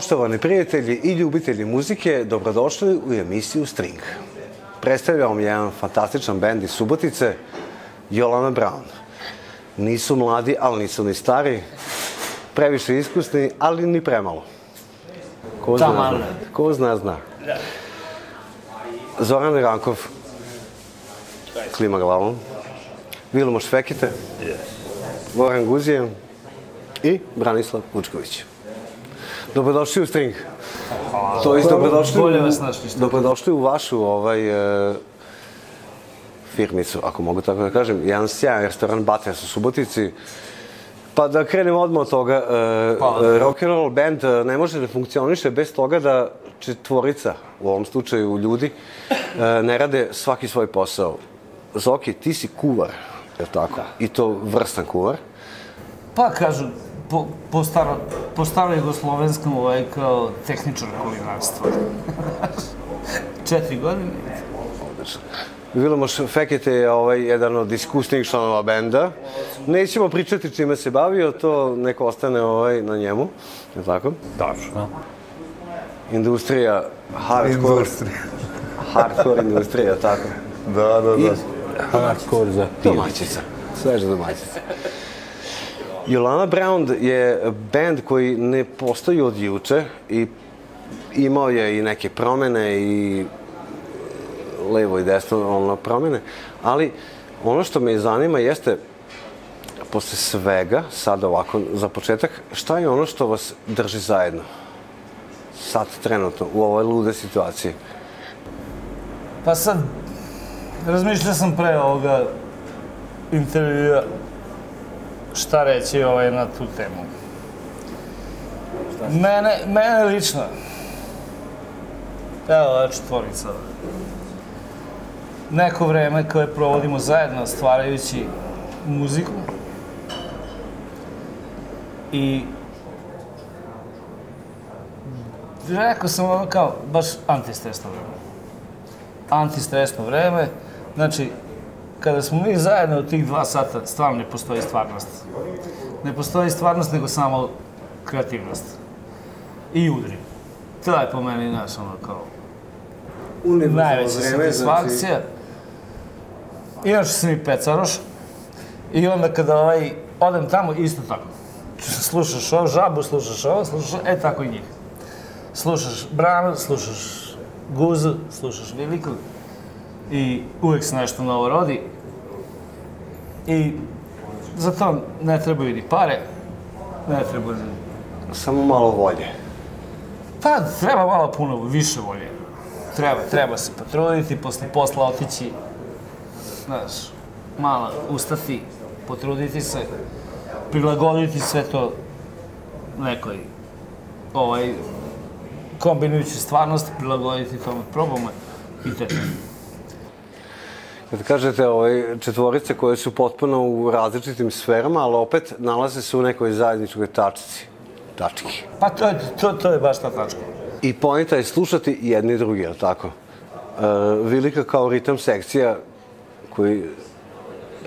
Poštovani prijatelji i ljubitelji muzike, dobrodošli u emisiju String. Predstavljam vam jedan fantastičan bend iz Subotice, Jolana Brown. Nisu mladi, ali nisu ni stari, previše iskusni, ali ni premalo. Ko zna, zna. Ko zna, zna. Zoran Rankov, klima glavom. Vilmo Švekite, Voran Guzijan i Branislav Vučković. Dobrodošli u String. To je dobrodošli, Bolje vas našli, dobrodošli u vašu ovaj, e, firmicu, ako mogu tako da kažem. Jedan sjajan restoran Batres u Subotici. Pa da krenemo odmah od toga, e, Pa. e, rock and roll band e, ne može da funkcioniše bez toga da četvorica, u ovom slučaju ljudi, e, ne rade svaki svoj posao. Zoki, ti si kuvar, je li tako? I to vrstan kuvar. Pa kažu, po, po, staro, po staro jugoslovenskom ovaj kao tehničar kulinarstva. Četiri godine. Vilomoš Fekete je ovaj, jedan od iskusnijih članova benda. Nećemo pričati čime se bavio, to neko ostane ovaj, na njemu, je tako? Tačno. Industrija, hardcore, Industrija. hardcore industrija, tako? Da, da, I da. Hardcore za pivo. domaćica, sveža domaćica. Jolana Brown je band koji ne postoji od juče i imao je i neke promene i levo i desno ono promene, ali ono što me zanima jeste posle svega, sad ovako za početak, šta je ono što vas drži zajedno? Sad trenutno, u ovoj lude situaciji. Pa sad, razmišljao sam pre ovoga intervjua šta reći ovaj, na tu temu. Mene, mene lično, evo ova četvorica, neko vreme koje provodimo zajedno stvarajući muziku i rekao sam ono kao baš antistresno vreme antistresno vreme. Znači, kada smo mi zajedno u tih dva sata, stvarno ne postoji stvarnost. Ne postoji stvarnost, nego samo kreativnost. I udri. To je po meni, znaš, ono kao, najveća satisfakcija. Inače sam i pecaroš. I onda kada ovaj, odem tamo, isto tako. Slušaš ovo žabu, slušaš ovo, slušaš, e tako i njih. Slušaš Branu, slušaš Guzu, slušaš Viliku i uvek se nešto novo rodi. I za to ne trebaju ni pare, ne treba ni... Samo malo volje. Pa, treba malo puno više volje. Treba, treba se potruditi, posle posla otići, znaš, malo ustati, potruditi se, prilagoditi sve to nekoj, ovaj, kombinujući stvarnost, prilagoditi tome, probamo i te. Kad kažete ovaj, četvorice koje su potpuno u različitim sferama, ali opet nalaze se u nekoj zajedničkoj tačci. Tački. Pa to je, to, to je baš ta tačka. I pojenta je slušati jedni drugi, je tako? E, Vilika kao ritam sekcija koji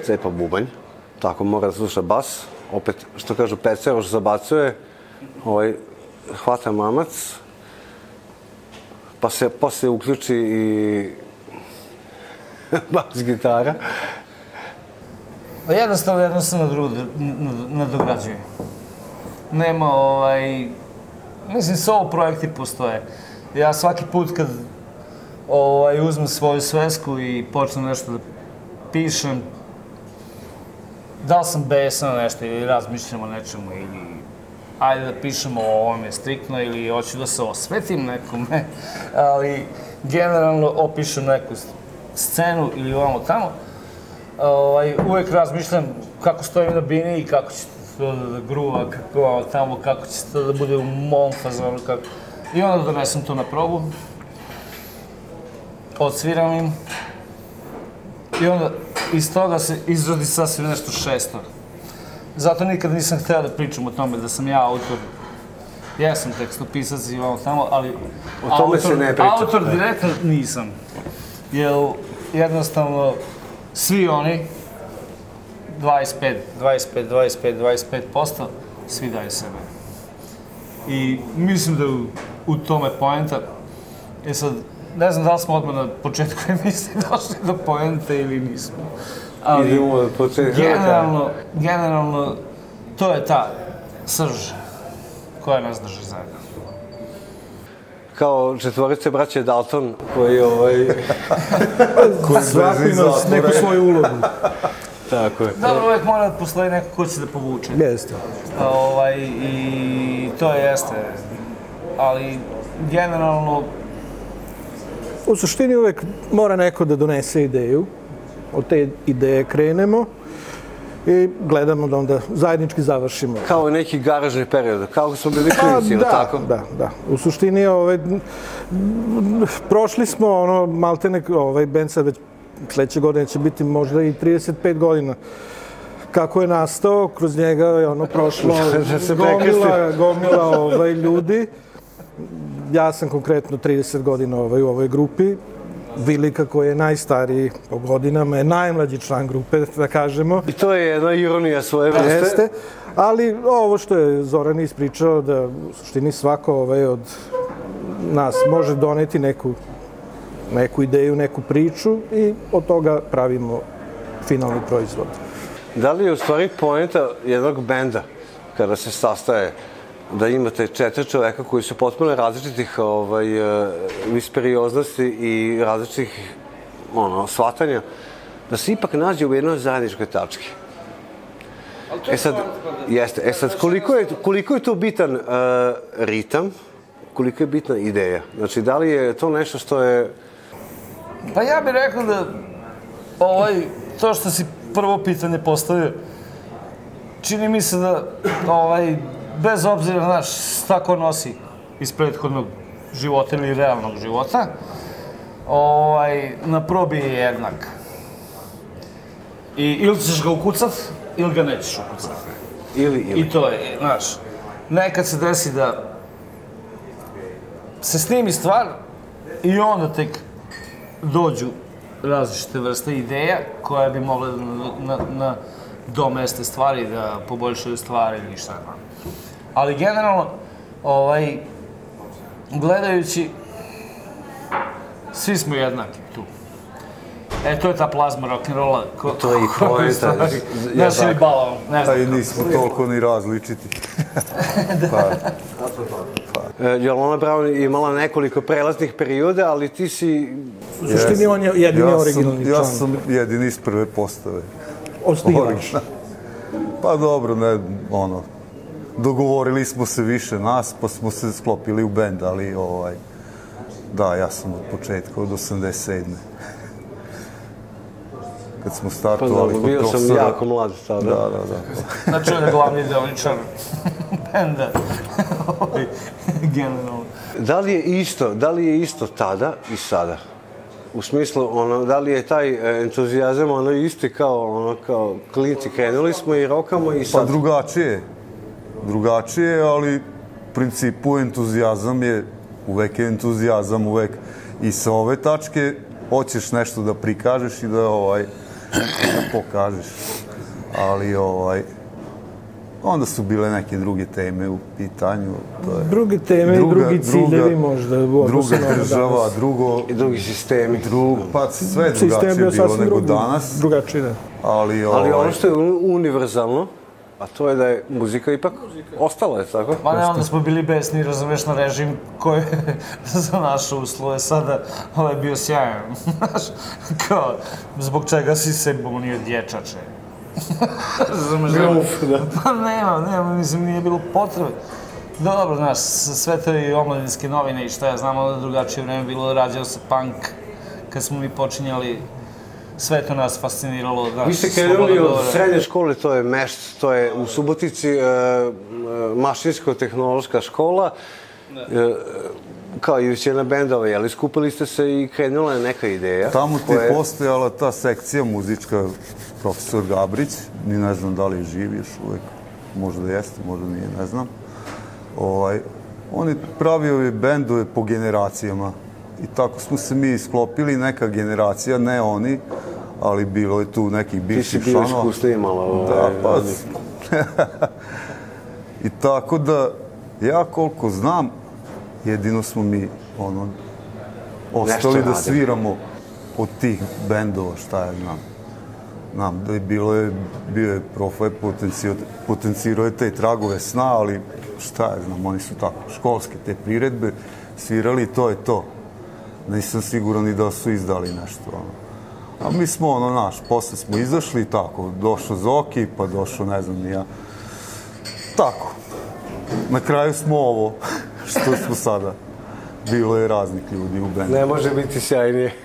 cepa bubanj, tako mora da sluša bas, opet, što kažu, peceroš zabacuje, ovaj, hvata mamac, pa se posle uključi i bas gitara. Pa jednostavno jedno drugo nad- nadograđuje. Nema ovaj... Mislim, solo projekti postoje. Ja svaki put kad ovaj, uzmem svoju svesku i počnem nešto da pišem, da li sam besan na nešto ili razmišljam o nečemu ili ajde da pišemo o ovome striktno ili hoću da se osvetim nekome, ali generalno opišem neku scenu ili ovamo tamo, ovaj, uvek razmišljam kako stojim na bini i kako će to da, gruva, kako tamo, kako će to da bude u mom fazonu, kako... I onda donesem to na probu, odsviram im i onda iz toga se izrodi sasvim nešto šesto. Zato nikad nisam hteo da pričam o tome da sam ja autor. Ja sam tekstopisac i ovo tamo, ali... O tome se ne priča. Autor direktno nisam. Jer jednostavno svi oni 25, 25, 25, 25 posto, svi daju sebe. I mislim da je u, u tome poenta. E sad, ne znam da li smo odmah na početku emisije došli do poente ili nismo. Ali, Idemo od početka. generalno, generalno, to je ta srž koja nas drži zajedno. Kao četvorice braće Dalton, koji ovaj... Svako ima neku svoju ulogu. Tako je. Dobro, uvek mora da postoji neko ko će da povuče. Jeste. Ovaj, I to jeste. Ali, generalno, U suštini uvek mora neko da donese ideju. Od te ideje krenemo i gledamo da onda zajednički završimo. Kao neki garažni period, kao smo bili Pa, klinici, ili da, tako? da, da. U suštini, ovaj, prošli smo, ono, maltene, ovaj, band sad već sledeće godine će biti možda i 35 godina. Kako je nastao, kroz njega je ono prošlo Da se gomila, gomila ovaj, ljudi. Ja sam konkretno 30 godina ovaj, u ovoj grupi. Vilika koji je najstariji po godinama je najmlađi član grupe, da kažemo. I to je jedna ironija svoje vrste. Jeste, ali ovo što je Zoran ispričao, da u suštini svako ovaj, od nas može doneti neku, neku ideju, neku priču i od toga pravimo finalni proizvod. Da li je u stvari poenta jednog benda, kada se sastaje, da imate četiri čoveka koji su potpuno različitih ovaj, e, misterioznosti i različitih ono, shvatanja, da se ipak nađe u jednoj zajedničkoj tački. E sad, jeste, e sad, koliko je, koliko je to bitan uh, ritam, koliko je bitna ideja? Znači, da li je to nešto što je pa ja bih rekao da ovaj, to što si prvo pitanje postavio, čini mi se da ovaj, bez obzira znaš šta ko nosi iz prethodnog života ili realnog života, ovaj, na probi je jednak. I ili ćeš ga ukucat, ili ga nećeš ukucat. ili, ili? I to je, znaš, nekad se desi da se snimi stvar i onda tek dođu različite vrste ideja koje bi mogle da na, na, na domeste stvari, da poboljšaju stvari ili šta znam. Ali generalno, ovaj, gledajući, svi smo jednaki tu. E, to je ta plazma rock'n'rolla. Ko, To je i stvari- ja Znaš, ili balon, ne znam. A i nismo toliko ni različiti. Pa, E, Jolona Brown imala nekoliko prelaznih perioda, ali ti si U suštini on je jedini ja originalni sam, ja član. sam jedini iz prve postave. Osnivač. Pa dobro, ne, ono, dogovorili smo se više nas, pa smo se sklopili u bend, ali ovaj, da, ja sam od početka, od 87. Kad smo Pa startovali dobro, kod bio sam profesora. jako mlad tada. Da, da, da. Znači, on je glavni deoničar benda. Ovaj, Generalno. Da li je isto, da li je isto tada i sada? U smislu, ono, da li je taj e, entuzijazam ono isti kao, ono, kao klinci krenuli smo i rokamo i Pa sad. drugačije. Drugačije, ali u principu entuzijazam je, uvek je entuzijazam, uvek. I sa ove tačke hoćeš nešto da prikažeš i da ovaj, da pokažeš. Ali ovaj, onda su bile neke druge teme u pitanju. To je Druge teme i drugi ciljevi možda Druga na ono država, danas. drugo, I drugi sistemi. drug, pa sve drugačije bilo nego drugi, danas. drugačiji, da. Ali, Ali ovaj, ono što je univerzalno, a to je da je muzika ipak ostala, je tako? Ma ne, onda smo bili besni, razumeš, na režim koji je za naše uslove sada ovaj bio sjajan. Znaš, kao, zbog čega si se bunio dječače? razumeš, da. Pa nema, nema, mislim, nije bilo potrebe. Dobro, znaš, sve to i omladinske novine i šta ja znam, onda drugačije vreme bilo, rađao se punk, kad smo mi počinjali, sve to nas fasciniralo. Znaš, Vi ste krenuli od srednje škole, to je Mešt, to je u Subotici e, e, mašinsko-tehnološka škola, e, kao i većina bendova, jeli skupili ste se i krenula je neka ideja. Tamo ti koja je postojala ta sekcija muzička, profesor Gabrić, ni ne znam da li je živ još uvek, možda jeste, možda nije, ne znam. Ovaj, on je pravio je bendove po generacijama i tako smo se mi sklopili, neka generacija, ne oni, ali bilo je tu nekih Ti si bivših bio članova. iskusniji malo. Da, ovaj, pa... I tako da Ja koliko znam, jedino smo mi ono, ostali Nešto da sviramo od tih bendova, šta ja znam. Znam da je bilo je, bio je potencijao, potencirao je te tragove sna, ali šta ja znam, oni su tako, školske te priredbe, svirali to je to. Nisam siguran ni da su izdali nešto, ono. A mi smo, ono, naš, posle smo izašli tako, došao Zoki, pa došao, ne znam, ja. Tako. Na kraju smo ovo, što smo sada. Bilo je raznih ljudi u bendu. Ne može biti sjajnije.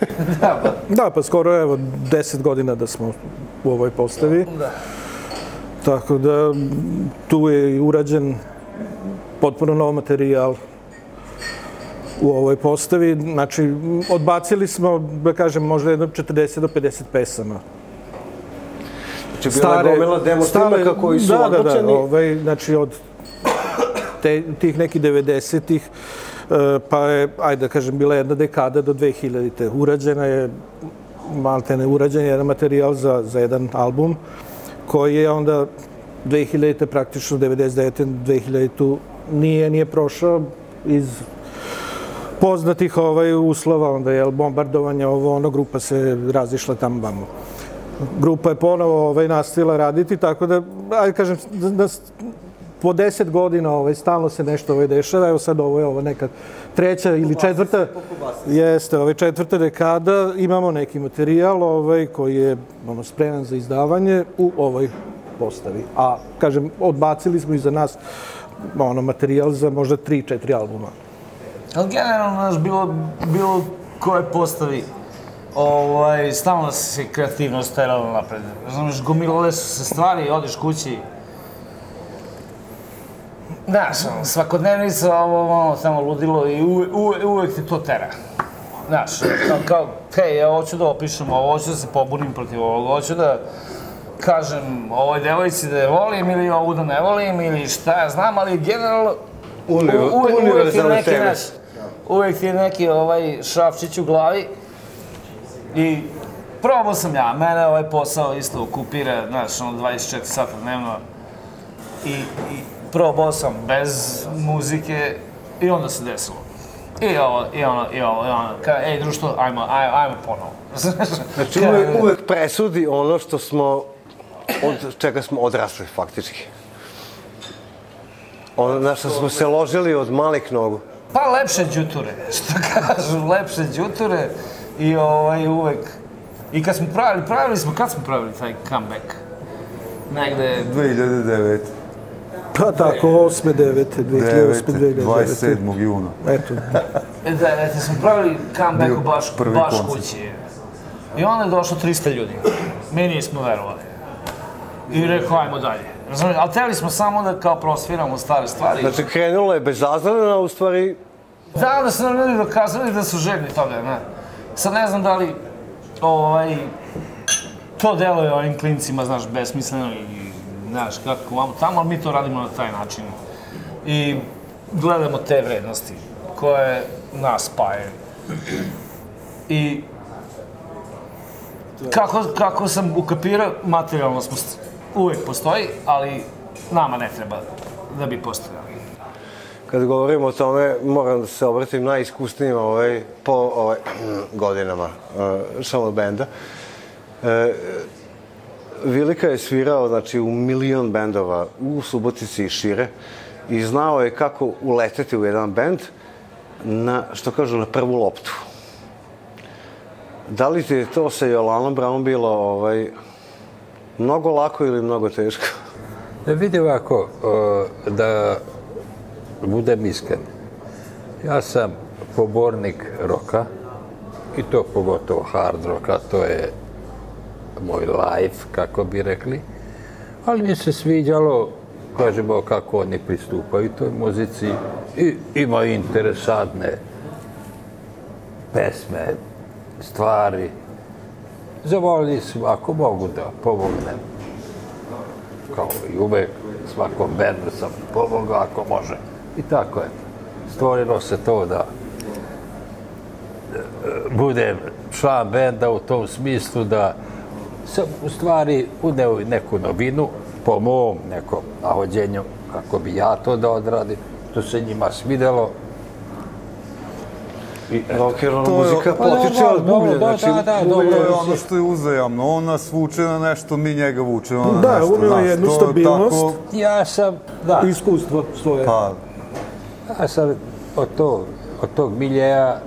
Da, pa skoro evo 10 godina da smo u ovoj postavi. Da. Tako da tu je urađen potpuno nov materijal u ovoj postavi. Znači, odbacili smo, da kažem, možda jedno 40 do 50 pesama. Znači, bila je gomila demo snimaka koji su da, da, da, odbačeni. ovaj, znači od te, tih nekih 90-ih, e, pa je, ajde da kažem, bila jedna dekada do 2000-te. Urađena je, maltene, urađen je jedan materijal za, za jedan album, koji je onda 2000-te, praktično 99-te, 2000-tu, nije, nije prošao iz poznatih ovaj, uslova, onda je bombardovanje, ovo, ono, grupa se razišla tamo vamo. Grupa je ponovo ovaj, nastavila raditi, tako da, ajde kažem, da, da po deset godina ovaj, stalno se nešto ovaj, dešava, evo sad ovo je ovo neka treća ili četvrta, jeste, ovaj, četvrta dekada, imamo neki materijal ovaj, koji je ono, spreman za izdavanje u ovoj postavi. A, kažem, odbacili smo iza nas ono, materijal za možda tri, četiri albuma. Ali generalno, znaš, bilo, bilo koje postavi, ovaj, stalno se kreativnost terala napred. Znaš, gomilale su se stvari, odeš kući, Znaš, ono, svakodnevnica, ovo, ono, tamo ludilo i uvek, uvek, uvek te to tera. Znaš, kao, hej, ja hoću da opišem ovo, hoću da se pobunim protiv ovoga, hoću da kažem ovoj devojci da je volim ili ovu da ne volim ili šta ja znam, ali generalno Uni- u- uvek, uvek je neki naš, uvek ti je neki ovaj šrafčić u glavi i probao sam ja, mene ovaj posao isto okupira, znaš, ono 24 sata dnevno i, i probao sam bez muzike i onda se desilo. I ovo, i ono, i ovo, i ono, ka, ej društvo, ajmo, ajmo, ajmo ponovo. Znači, uvek, uvek presudi ono što smo, od čega smo odrasli, faktički. Ono na što smo se ložili od malih nogu. Pa lepše đuture, što kažu, lepše đuture i ovaj uvek. I kad smo pravili, pravili smo, kad smo pravili taj comeback? Negde, 2009. Pa tako, 8. 9. 2008. 2009. 27. juna. Eto, e, da, da smo pravili comeback baš, baš koncert. kući. I onda je došlo 300 ljudi. Mi nismo verovali. I rekao, ajmo dalje. Razumiješ, ali teli smo samo da kao prosviramo stare stvari. Znači, krenulo je a u stvari Da, da su nam ljudi dokazali da su željni toga, ne. Sad ne znam da li, ovaj, to deluje ovim klincima, znaš, besmisleno i, znaš, kako vamo tamo, ali mi to radimo na taj način. I gledamo te vrednosti koje nas spajaju. I kako, kako sam ukapirao, materijalno smo, uvek postoji, ali nama ne treba da bi postojali. kad govorimo o tome, moram da se obratim najiskusnijima ovaj, po ovaj, godinama uh, Shaman benda. E, Vilika je svirao znači, u milion bendova u Subotici i šire i znao je kako uleteti u jedan bend na, što kažu, na prvu loptu. Da li ti je to sa Jolanom Brown bilo ovaj, mnogo lako ili mnogo teško? Da vidi ovako, o, da budem iskren. Ja sam pobornik roka i to pogotovo hard roka, to je moj life, kako bi rekli. Ali mi se sviđalo, kažemo, kako oni pristupaju toj muzici i ima interesantne pesme, stvari. Zavolili su, ako mogu da pomognem, kao i uvek, svakom bendu sam pomogao ako može. I tako je. Stvorilo se to da e, budem član benda u tom smislu da sam u stvari uneo neku novinu po mom nekom nahođenju kako bi ja to da odradim što se njima svidelo. I, Rock and roll To je- muzika Pa dobro, potiče od dobro, bublja, da, znači da, da, To je je ono što je uzajamno. On nas vuče na nešto, mi njega vučemo na Da, nešto. unio je znaš, jednu to stabilnost. Tako, ja sam, da, Iskustvo svoje. pa, ja sam od tog, od tog miljeja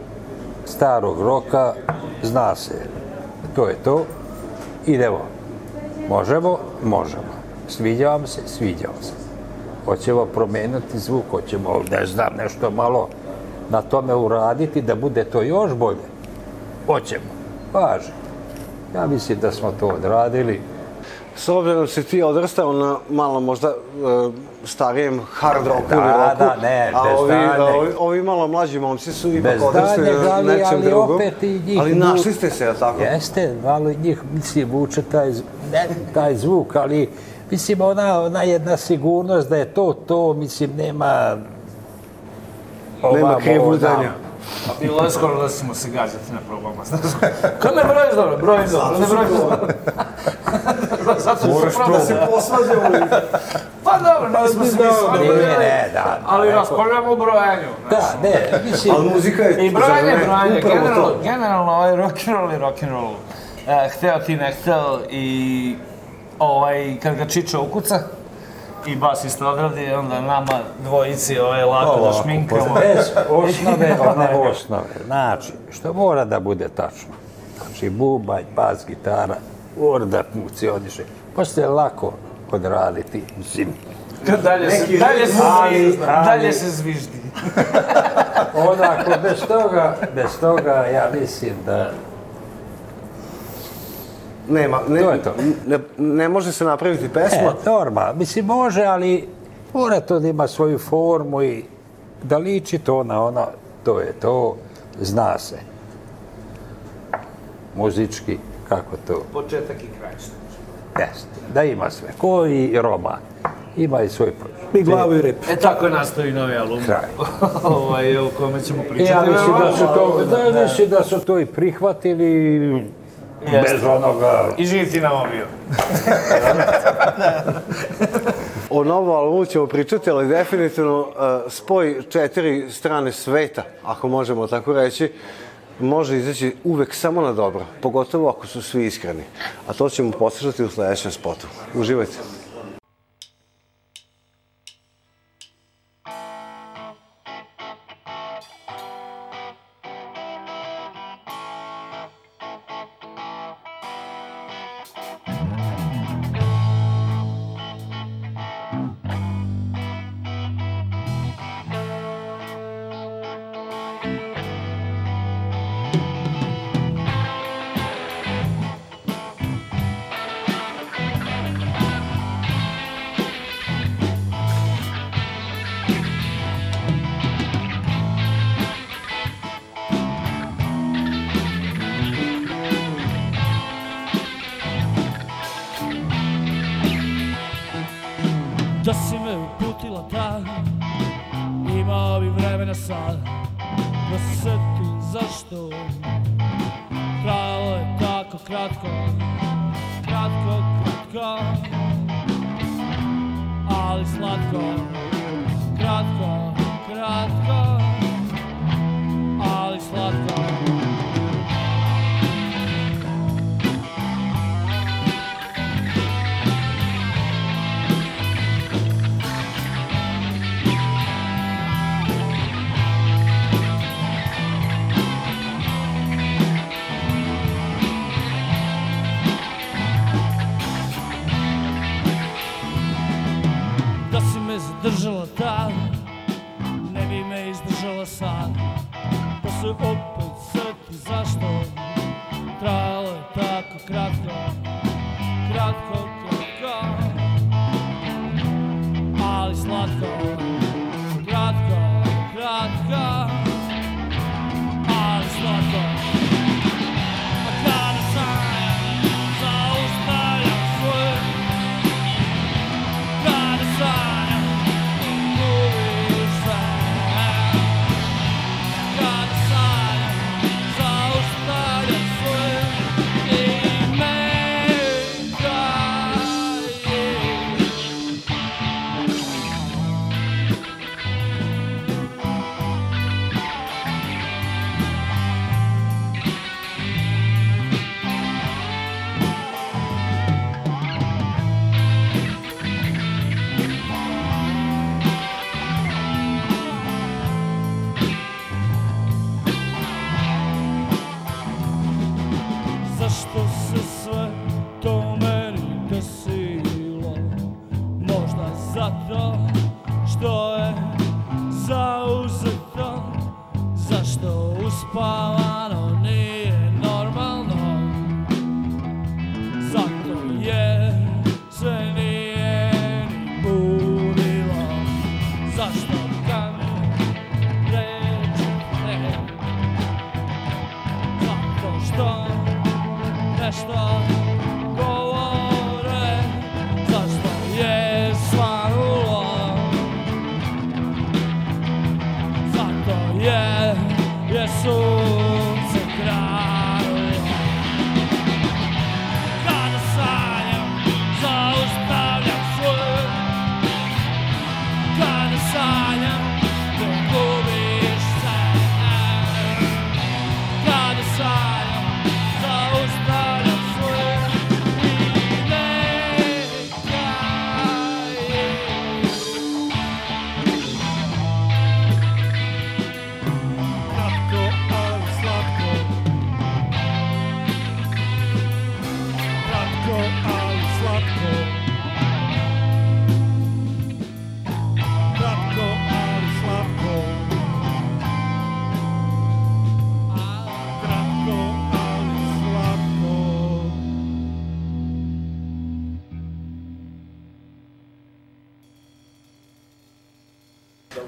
starog roka, zna se, to je to, idemo. Možemo, možemo. Sviđa vam se, sviđa vam se. Hoćemo promeniti zvuk, hoćemo, ne znam, nešto malo na tome uraditi da bude to još bolje. Hoćemo, važi. Ja mislim da smo to odradili. S obzirom si ti odrastao na malo možda e, starijem hard rocku Da, ili rocku, da, ne, a bez ovi, daljnjeg. ovi, ovi malo mlađi momci su ipak Bez odrastali na nečem ali drugom. opet i njih ali našli ste se, je li tako? Jeste, malo njih, mislim, vuče taj, ne, taj zvuk, ali mislim, ona, ona jedna sigurnost da je to to, mislim, nema... Nema ovamo, krivudanja. onamo. Bilo je skoro da ćemo se gađati na probama, znaš. Kad ne brojiš dobro, brojim dobro, ne brojiš dobro. Zato što su probali. to. se posvađamo. Pa dobro, nismo se mi Ne, ne, da. Ali raspravljamo o brojanju. znaš. Da, ne, mislim, Ali muzika je, I brojanje, ne, brojanje, generalno, to. generalno ovaj rock and roll i rock and roll. E, hteo ti ne hteo i ovaj, kad ga Čiča ukuca i basista odradi, onda nama dvojici ovaj, lako da šminkamo. bez osnove, one osnove. Znači, što mora da bude tačno. Znači, bubanj, bas, gitara, mora da funkcioniše. Posle je lako odraditi, mislim. dalje se, dalje se, ali- dalje se zviždi. Onako, bez toga, bez toga, ja mislim da Nema, ne, To je to. Ne, ne može se napraviti pesma. E, normal. Mislim, može, ali mora to da ima svoju formu i da liči to na ono, to je to, zna se. Muzički, kako to, Početak i kraj. jeste. Da ima sve. Ko i roman. Ima i svoj I glavu i rep. E tako je nastao i novi album. kraj. ovaj, o kome ćemo I pričati. ja mislim da su to, da, mislim da su to i prihvatili bez onoga. I živ ti nam bio. O novom albumu ćemo pričati, ali definitivno uh, spoj četiri strane sveta, ako možemo tako reći, može izaći uvek samo na dobro, pogotovo ako su svi iskreni. A to ćemo poslušati u sledećem spotu. Uživajte. krátko, krátko, krátko, ale sladko. Izdržala sad. Pa se opet seti zašto Trajalo je tako Kratko, kratko Zašto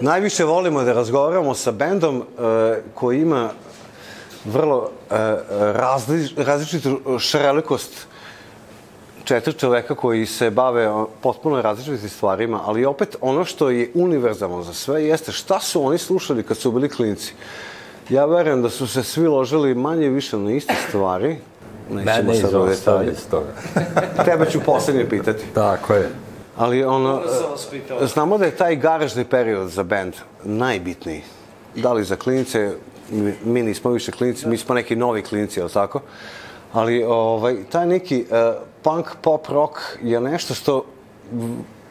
Najviše volimo da razgovaramo sa bendom e, koji ima vrlo e, razli, različitu šarelikost četiri čoveka koji se bave potpuno različitim stvarima, ali opet ono što je univerzalno za sve jeste šta su oni slušali kad su bili klinci. Ja verujem da su se svi ložili manje više na iste stvari. Nećemo Mene sad iz toga. Tebe ću poslednje pitati. Tako je. Ali ono, pitao. znamo da je taj garažni period za band najbitniji. Da li za klinice, mi, mi nismo više klinici, mi smo neki novi klinici, je li tako? Ali ovaj, taj neki uh, punk, pop, rock je nešto što,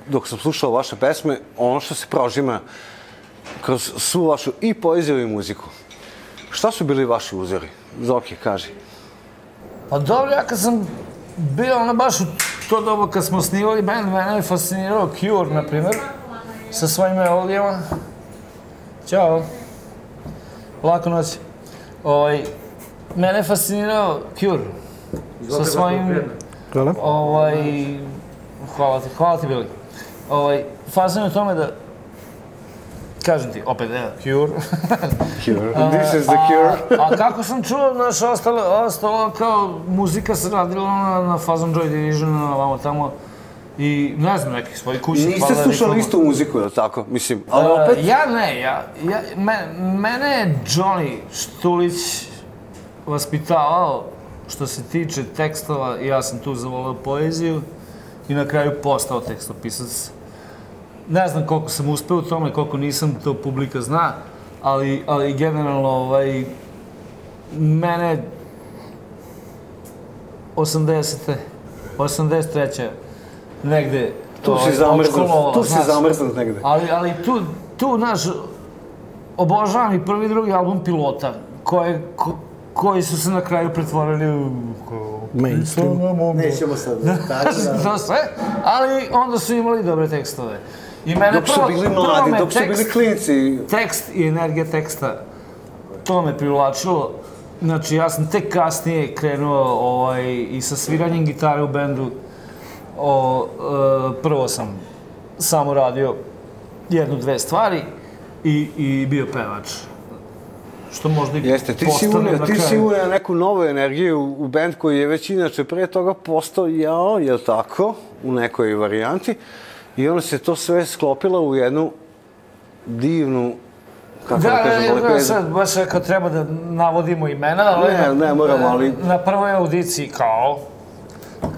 dok sam slušao vaše pesme, ono što se prožima kroz svu vašu i poeziju i muziku. Šta su bili vaši uzori? Zoki, kaži. Pa dobro, ja kad sam bio ono baš u to doba kad smo snimali band, mene je fascinirao Cure, na primjer, sa svojim melodijama. Ćao. Lako noć. Ovaj, mene je fascinirao Cure. Sa svojim... Hvala. Ovaj, hvala ti, hvala ti Bili. Ovaj, fazan je u tome da, kažem ti, opet, evo, Cure. Cure. This is the cure. A, a kako sam čuo, znaš, ostalo, ostalo kao muzika se radila na, na Fazon Joy Division, na vamo tamo. I ne znam, neki svoji kući. Niste slušali istu muziku, je li tako? Mislim, ali opet... Uh, ja ne, ja, ja, me, mene je Johnny Štulić vaspitavao što se tiče tekstova, ja sam tu zavolao poeziju i na kraju postao tekstopisac. Ne znam koliko sam uspeo u tome, koliko nisam, to publika zna, ali, ali generalno, ovaj, mene 80. 83. negde Tu si ovaj, zamrznut, tu si zamrznut negde. Ali, ali tu, tu, znaš, obožavam i prvi i drugi album Pilota, koje, ko, koji su se na kraju pretvorili u... Mainstream. Nećemo sad detalje, to sve, ali onda su imali dobre tekstove. I mene Dok su prvo- bili mladi, dok su bili klinci. tekst i energija teksta, to me privlačilo. Znači, ja sam tek kasnije krenuo ovaj, i sa sviranjem gitare u bendu. O, e, prvo sam samo radio jednu, dve stvari i, i bio pevač. Što možda i Jeste, ti si unio, ti si unio neku novu energiju u band koji je već inače pre toga postao jao, je tako, u nekoj varijanti. I onda se to sve sklopilo u jednu divnu, kako da, Da, kažem, ne, ne, lepezu. sad, baš ako treba da navodimo imena, ali... Ne, ne moramo, ali- Na prvoj audiciji, kao,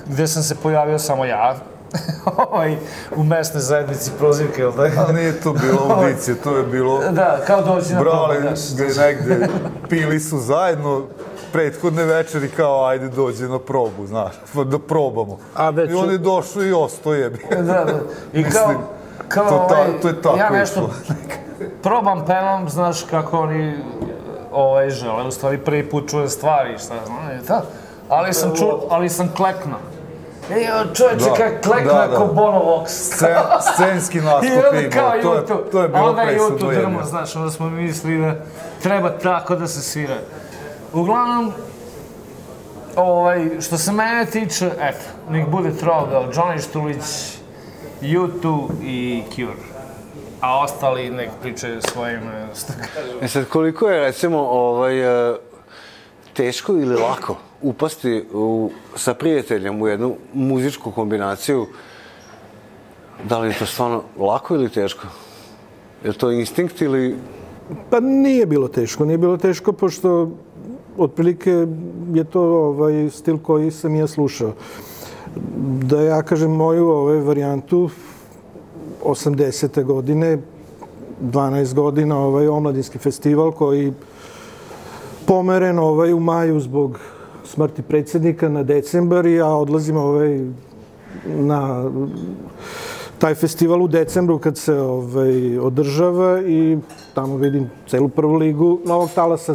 gde sam se pojavio samo ja, ovaj, u mesnoj zajednici prozivke, jel da? Ali nije to bilo audicije, to je bilo... Da, kao doći na Brale, probu, znaš. gde negde pili su zajedno prethodne večeri kao ajde dođe na probu, znaš, da probamo. A već I on je došao i ostao je. Da, da. I kao, Mislim, kao to ta- ovaj, to je tako ja nešto probam, pevam, znaš kako oni ovaj, žele, u stvari prvi put čujem stvari, šta znam, i to. Ali sam čuo, ali sam kleknuo. Ejo, čovječe, Da, kak klekne da, da. ko Bono Vox. Scen, scenski nastup je kao imao, to je, to je bilo onda je YouTube presudno drmo, znaš, onda smo mislili da treba tako da se svira. Uglavnom, ovaj, što se mene tiče, eto, nek bude trogao Johnny Štulić, U2 i Cure. A ostali nek pričaju svojim... kaže. E sad, koliko je, recimo, ovaj, e, teško ili lako upasti u, sa prijateljem u jednu muzičku kombinaciju, da li je to stvarno lako ili teško? Je to instinkt ili... Pa nije bilo teško, nije bilo teško pošto otprilike je to ovaj stil koji sam ja slušao. Da ja kažem moju ovaj varijantu 80. godine 12 godina ovaj omladinski festival koji pomeren ovaj u maju zbog smrti predsjednika na decembar i ja odlazim ovaj na taj festival u decembru kad se ovaj, održava i tamo vidim celu prvu ligu Novog Talasa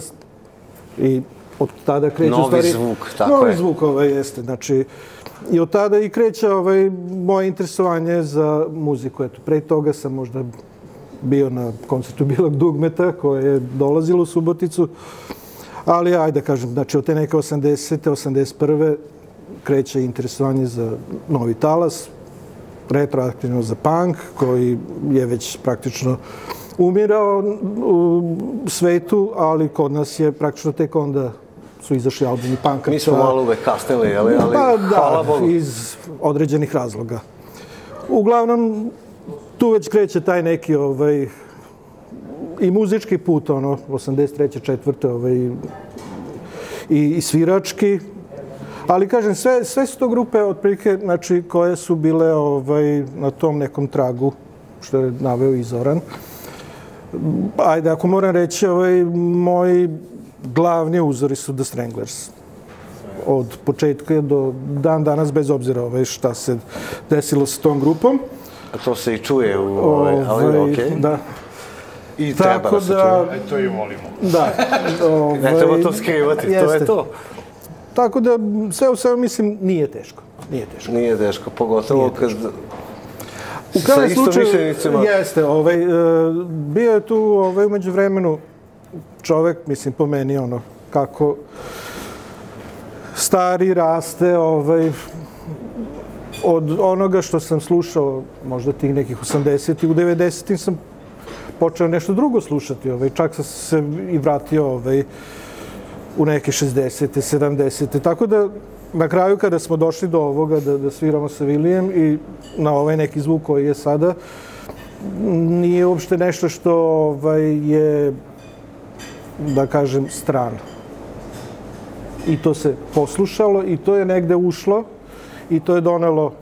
i od tada kreće Novi stvari, zvuk, tako novi je. zvuk ovaj jeste znači i od tada i kreće ovaj moje interesovanje za muziku eto pre toga sam možda bio na koncertu Bilog Dugmeta koje je dolazilo u Suboticu ali ajde da kažem znači od te neke 80. 81. kreće interesovanje za novi talas retroaktivno za punk, koji je već praktično umirao u svetu, ali kod nas je praktično tek onda su izašli albumi punka. Mi smo malo uvek kasnili, ali, ali Pa hvala da, Bogu. iz određenih razloga. Uglavnom, tu već kreće taj neki ovaj, i muzički put, ono, 83. četvrte, ovaj, i, i svirački. Ali kažem, sve, sve su to grupe otprilike, znači, koje su bile ovaj, na tom nekom tragu, što je naveo i Zoran. Ajde, ako moram reći, ovaj, moji glavni uzori su The Stranglers od početka do dan danas, bez obzira ovaj, šta se desilo sa tom grupom. A to se i čuje u ovaj, ali okej. Da. I treba Tako da se da, čuje. To i volimo. da. ovaj, Ne treba to skrivati, to je jeste. to. Tako da, sve u svemu, mislim, nije teško. Nije teško. Nije teško, pogotovo kad... U krajnjem slučaju, jeste, ovaj, e, bio je tu ovaj, umeđu vremenu čovek, mislim, po meni, ono, kako stari raste, ovaj, od onoga što sam slušao, možda tih nekih 80 i u 90 sam počeo nešto drugo slušati, ovaj, čak sam se i vratio ovaj, u neke 60. 70. Tako da na kraju kada smo došli do ovoga da, da sviramo sa Vilijem i na ovaj neki zvuk koji je sada, nije uopšte nešto što ovaj, je, da kažem, strano. I to se poslušalo i to je negde ušlo i to je donelo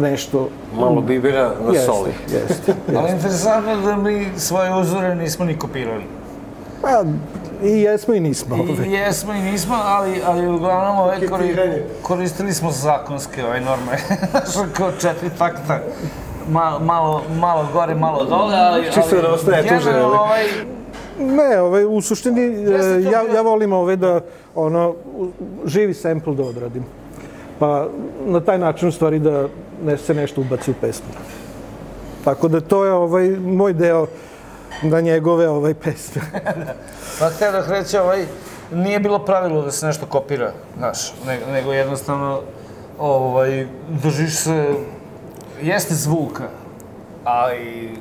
nešto Malo bibira na jeste, soli. Jeste. Ali interesantno da mi svoje uzore nismo ni kopirali. Pa, i jesmo i nismo. Ovaj. I jesmo i nismo, ali, ali uglavnom ove kori, Ketiranje. koristili smo zakonske ove norme. Kao četiri takta. Malo, malo, malo gore, malo dole, ali... Čisto ali da ne tuže, ali- Ovaj, Ne, ovaj, u suštini, e, to ja, ja volim ovaj da ono, živi sample da odradim. Pa na taj način u stvari da ne se nešto ubaci u pesmu. Tako da to je ovaj moj deo na njegove ovaj pesme. Pa htio da reći, ovaj, nije bilo pravilo da se nešto kopira, znaš, nego, nego jednostavno, ovaj, držiš se, jeste zvuka, ali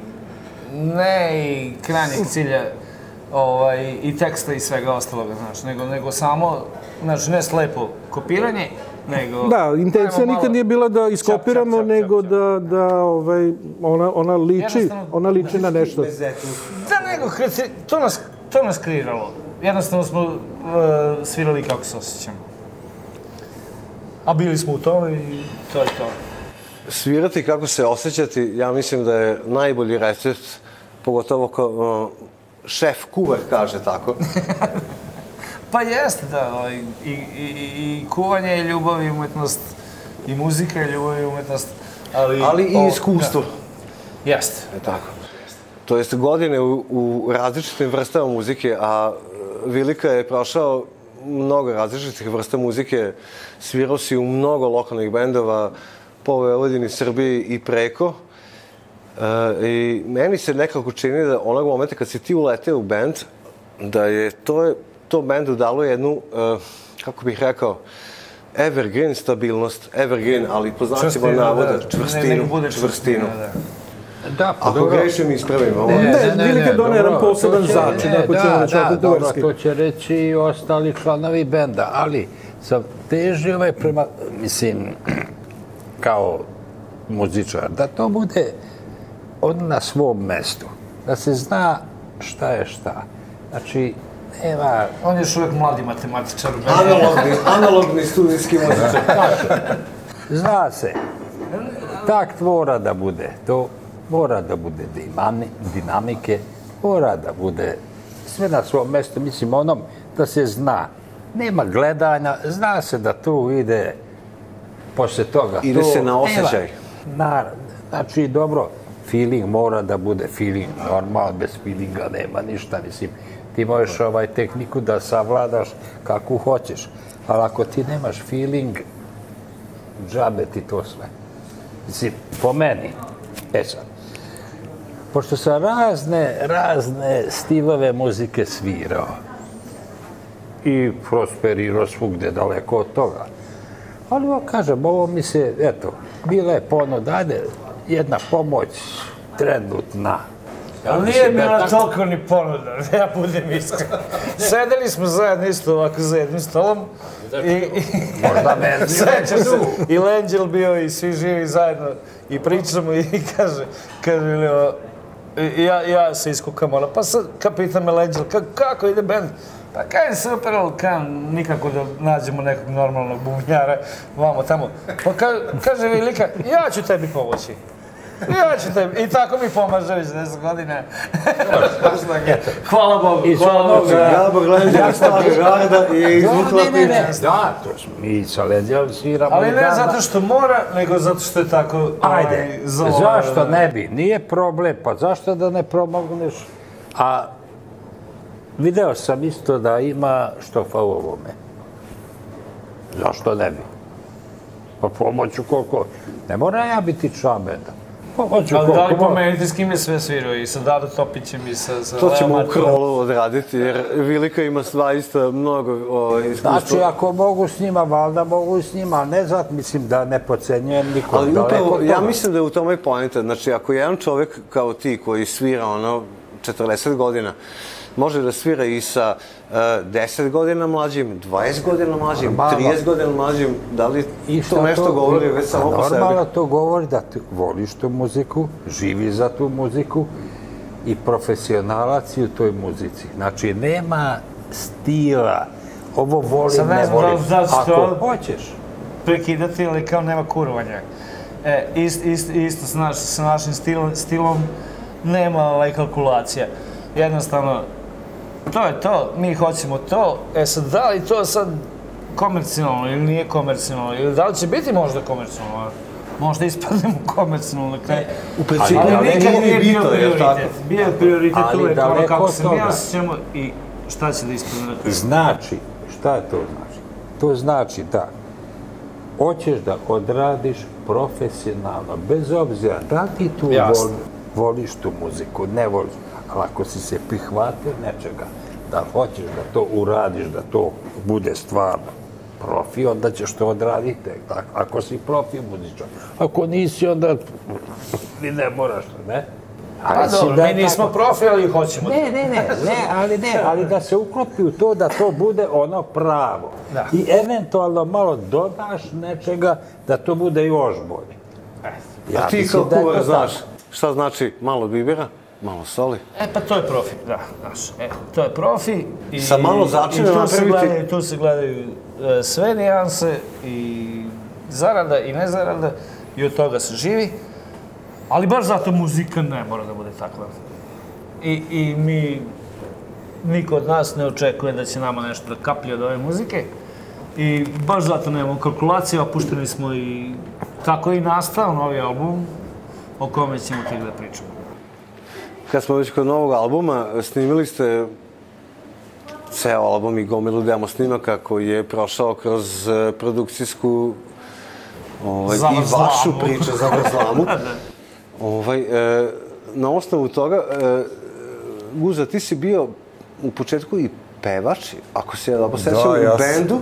ne i krajnjeg cilja, ovaj, i teksta i svega ostaloga, znaš, nego, nego samo, znači, ne slepo kopiranje, nego... Da, intencija ajmo malo- nikad nije bila da iskopiramo, čap, čap, nego da, da ovaj, ona, ona liči, ona liči na nešto. Da, nego, to nas, to nas kreiralo. Jednostavno smo uh, svirali kako se osjećamo. A bili smo u tome i to je to. Svirati kako se osjećati, ja mislim da je najbolji recept, pogotovo kao uh, šef kuvar kaže tako. Pa jeste, da, ovaj, i, i, i, kuvanje, i ljubav, i umetnost, i muzika, i ljubav, i umetnost, ali... Ali i o, iskustvo. Da, jeste. E tako. To jest godine u, u različitim vrstama muzike, a e, Vilika je prošao mnogo različitih vrsta muzike, svirao si u mnogo lokalnih bendova po Vojvodini, Srbiji i preko. E, I meni se nekako čini da onog momenta kad si ti uleteo u bend, da je to, to bendu dalo jednu, e, kako bih rekao, evergreen stabilnost, evergreen, ali po znacima navoda, da. Ne, čvrstinu, čvrstinu. čvrstina, da. Da, pa Ako dobro. grešim, ispravim ovo. Ne, Vilike dono jedan dobro, poseban to će- začin, ne, ako ćemo da, da, dobro, to će reći i ostali članovi benda, ali sam težio ovaj prema, mislim, kao muzičar, da to bude on na svom mestu, da se zna šta je šta. Znači, nema, On je još uvijek mladi matematičar. Analogni, analogni studijski muzičar. zna se, takt mora da bude, to mora da bude dinami, dinamike, mora da bude sve na svom mestu, mislim onom da se zna. Nema gledanja, zna se da tu ide posle toga. Ide to se na osjećaj. Na, znači, dobro, feeling mora da bude feeling, normalno, bez feelinga nema ništa, mislim, ti možeš ovaj tehniku da savladaš kako hoćeš, ali ako ti nemaš feeling, džabe ti to sve. Mislim, po meni, e sad, pošto sam razne, razne stilove muzike svirao i prosperirao svugde daleko od toga, ali ovo kažem, ovo mi se, eto, bila je ponuda, ajde, jedna pomoć trenutna. Ali nije bila toliko ni ponuda, da ja budem iskren. Sedeli smo zajedno isto ovako za jednim stolom i, i Možda me sećam se, i Lenđel bio i svi živi zajedno i pričamo i kaže, kaže i ja, ja se iskukam, ono, pa sad, ka pita me Lenđel, ka, kako ide bend? Pa kaj super, ali ka, nikako da nađemo nekog normalnog bubnjara, vamo tamo. Pa ka, kaže Vilika, ja ću tebi pomoći. Ja ću. I tako mi pomaže već 10 godina. Hvala Bogu, hvala Bogu. Gabor Lenđer, stara garda je izvukla ne, priču. da, to smo mi sa Lenđelom sviramo. Ali i ne zato što mora, nego zato što je tako Ajde, ovaj, zašto ne bi? Nije problem, pa zašto da ne pomogneš? A video sam isto da ima štofa u ovome. Zašto ne bi? Pa pomoću koliko... Ne mora ja biti član benda. Pomoću Ali da li mo- pomenite s kim je sve svirao? I sa Dado Topićem i sa, sa To ćemo u krolu odraditi, jer Vilika ima zaista mnogo o, iskustva. Znači, ako mogu s njima, valjda mogu i s njima, ne zato, mislim da ne pocenjujem nikog. Ali upravo, ja mislim da je u tome pojenta. Znači, ako jedan čovek kao ti koji svira ono 40 godina, može da svira i sa uh, 10 godina mlađim, 20 godina mlađim, Normalno. 30 godina mlađim, da li I to nešto govori već samo po sebi? Normalno to govori da ti voliš tu muziku, živi za tu muziku i profesionalac je u toj muzici. Znači, nema stila. Ovo volim, Sad ne ne znam da volim. znaš Ako hoćeš. prekidati, ali kao nema kurvanja. E, ist, ist, isto sa, naš, sa našim stilom, stilom nema ovaj, kalkulacija. Jednostavno, to je to, mi hoćemo to, e sad, da li to sad komercijalno ili nije komercijalno, ili da li će biti možda komercijalno, možda ispadnemo komercijalno na kraju. U principu, Ali nikad nije bio prioritet. Bio je prioritet uvek ono kako se mi osjećamo i šta će da ispadne na kraju. Znači, šta to znači? To znači da hoćeš da odradiš profesionalno, bez obzira da ti tu voli, voliš tu muziku, ne voliš, ali ako si se prihvatio nečega, da hoćeš da to uradiš, da to bude stvarno profi, onda ćeš to odraditi. Ako si profi muzičar. Ako nisi, onda ni ne moraš, ne? Pa Ali si dobro, da mi nismo tako- profi, ali hoćemo. ne, ne, ne, ne, ali ne, ali da se uklopi u to da to bude ono pravo. Da. I eventualno malo dodaš nečega da to bude još bolje. Ja A ti kao da znaš šta znači malo bibera, malo soli. E, pa to je profi, da, znaš. E, to je profi. I, Sa malo začina i tu se gledaju, tu se gledaju e, sve nijanse i zarada i nezarada i od toga se živi. Ali baš zato muzika ne mora da bude takva. I, I mi, niko od nas ne očekuje da će nama nešto da kaplje od ove muzike. I baš zato nemamo kalkulacije, a pušteni smo i tako i nastao novi album o kome ćemo tek da pričamo. Kad smo već kod novog albuma, snimili ste ceo album i gomilu demo snimaka koji je prošao kroz e, produkcijsku ovaj, i vašu priču za vrzlamu. ovaj, e, na osnovu toga, e, Guza, ti si bio u početku i pevač, ako se ja dobro sećam, ja u bendu,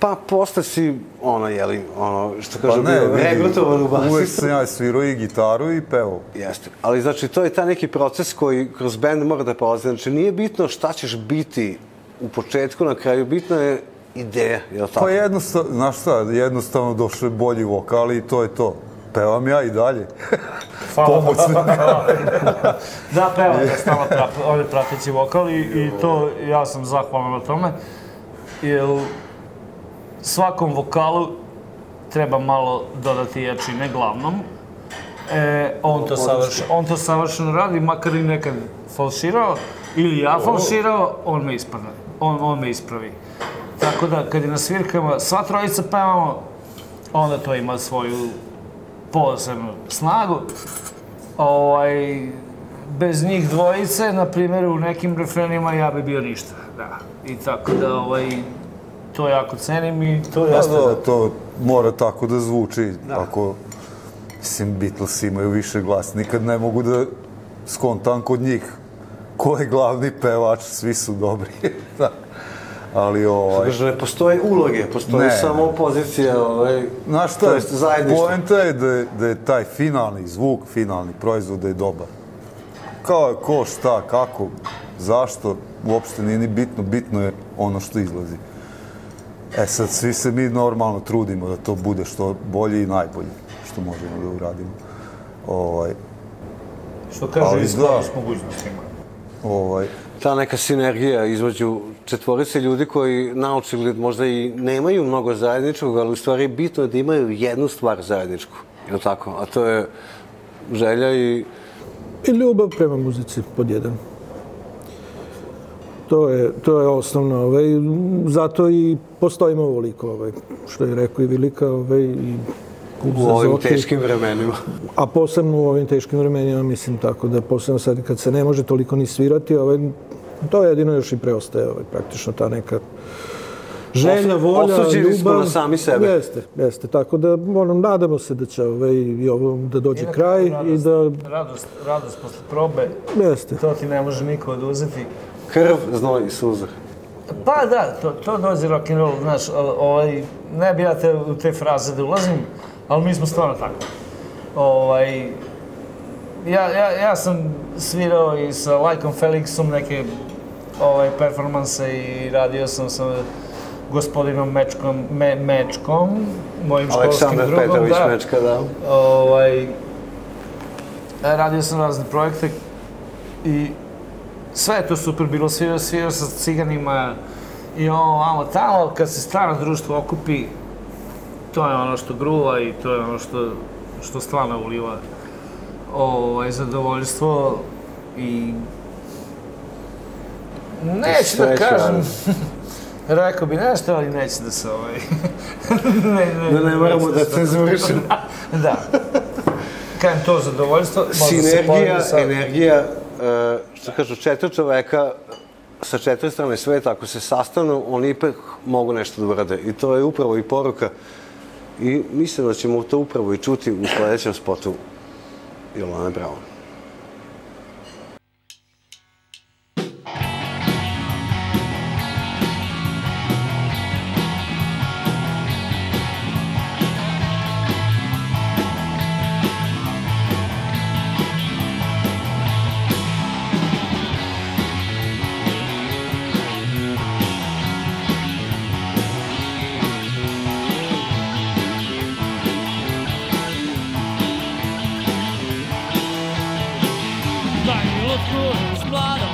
pa posle si, ono, jeli, ono, što Pa kažu, ne, bio vidi, regrutovan u basistu. uvek sam ja svirao i gitaru i pevao. Jeste. Ali znači, to je taj neki proces koji kroz band mora da prolazi. Znači, nije bitno šta ćeš biti u početku, na kraju, bitno je ideja, je li tako? Pa jednostavno, znaš šta, jednostavno je bolji vokal i to je to. Pevam ja i dalje. Pomoć Da, peva je stala pra, on je prateći vokal i, i to ja sam zahvalan na tome. Jer svakom vokalu treba malo dodati jačine glavnom. E, on, to savrš, on to savršeno radi, makar i nekad falširao, ili ja falširao, on me ispravlja. On, on me ispravi. Tako da, kad je na svirkama sva trojica pevamo, onda to ima svoju posebnu snagu. Ovaj, bez njih dvojice, na primjer, u nekim refrenima ja bi bio ništa. Da. I tako da, ovaj, to jako cenim i to Ja, jeste da, to mora tako da zvuči. Ako, mislim, Beatles imaju više glas. Nikad ne mogu da skontam kod njih ko je glavni pevač, svi su dobri. da. Ali ovaj... Kaže, ne postoje uloge, postoje Ne. samo pozicija, ovaj, Znaš šta, zajedništvo. poenta je da, je da je taj finalni zvuk, finalni proizvod da je dobar. Kao ko, šta, kako, zašto, uopšte nije ni bitno, bitno je ono što izlazi. E sad, svi se mi normalno trudimo da to bude što bolje i najbolje što možemo da uradimo. Ovaj, Što kaže, Ali i skladu da. s mogućnostima. ovaj, ta neka sinergija između četvorice ljudi koji naučili možda i nemaju mnogo zajedničkog, ali u stvari bitno je da imaju jednu stvar zajedničku. Je tako? A to je želja i I ljubav prema muzici, pod jedan. To je, to je osnovno, ovaj, zato i postojimo ovoliko, ovaj, što je rekao i Vilika, ovaj, i u za ovim Zoki. teškim vremenima. A posebno u ovim teškim vremenima, mislim tako da posebno sad kad se ne može toliko ni svirati, ovaj, to je jedino još i preostaje, ovaj, praktično ta neka želja, volja, osuđeni smo ljubav. na sami sebe. Jeste, jeste. Tako da, ono, nadamo se da će ovaj, i ovo da dođe na kraj kraju i da, Radost, radost posle probe, jeste. to ti ne može niko oduzeti. Krv, znoj i suza. Pa da, to, to dođe rock and roll, znaš, ovaj, ne bi ja te, u te fraze da ulazim, ali mi smo stvarno tako. Ovaj, ja, ja, ja sam svirao i sa Lajkom Felixom neke ovaj, performanse i radio sam sa gospodinom Mečkom, Me, Mečkom, mojim školskim Aleksandar drugom. Petrović da. Mečka, da. Ovaj, radio sam razne projekte i sve je to super bilo, svirao, svirao sa ciganima i ovo, vamo, tamo, kad se strano društvo okupi, to je ono što gruva i to je ono što, što stvarno uliva ovaj, zadovoljstvo i neću da kažem, rekao bi nešto, ali neće da se ovaj... ne, ne, Da ne moramo neću da se- cenzurišemo. da. Kažem, to zadovoljstvo, Sinergija, energija, što kažu, četiri čoveka sa četiri strane sveta, ako se sastanu, oni ipak mogu nešto da urade. I to je upravo i poruka. I mislim da ćemo to upravo i čuti u sledećem spotu Jolane Brown. Daj mi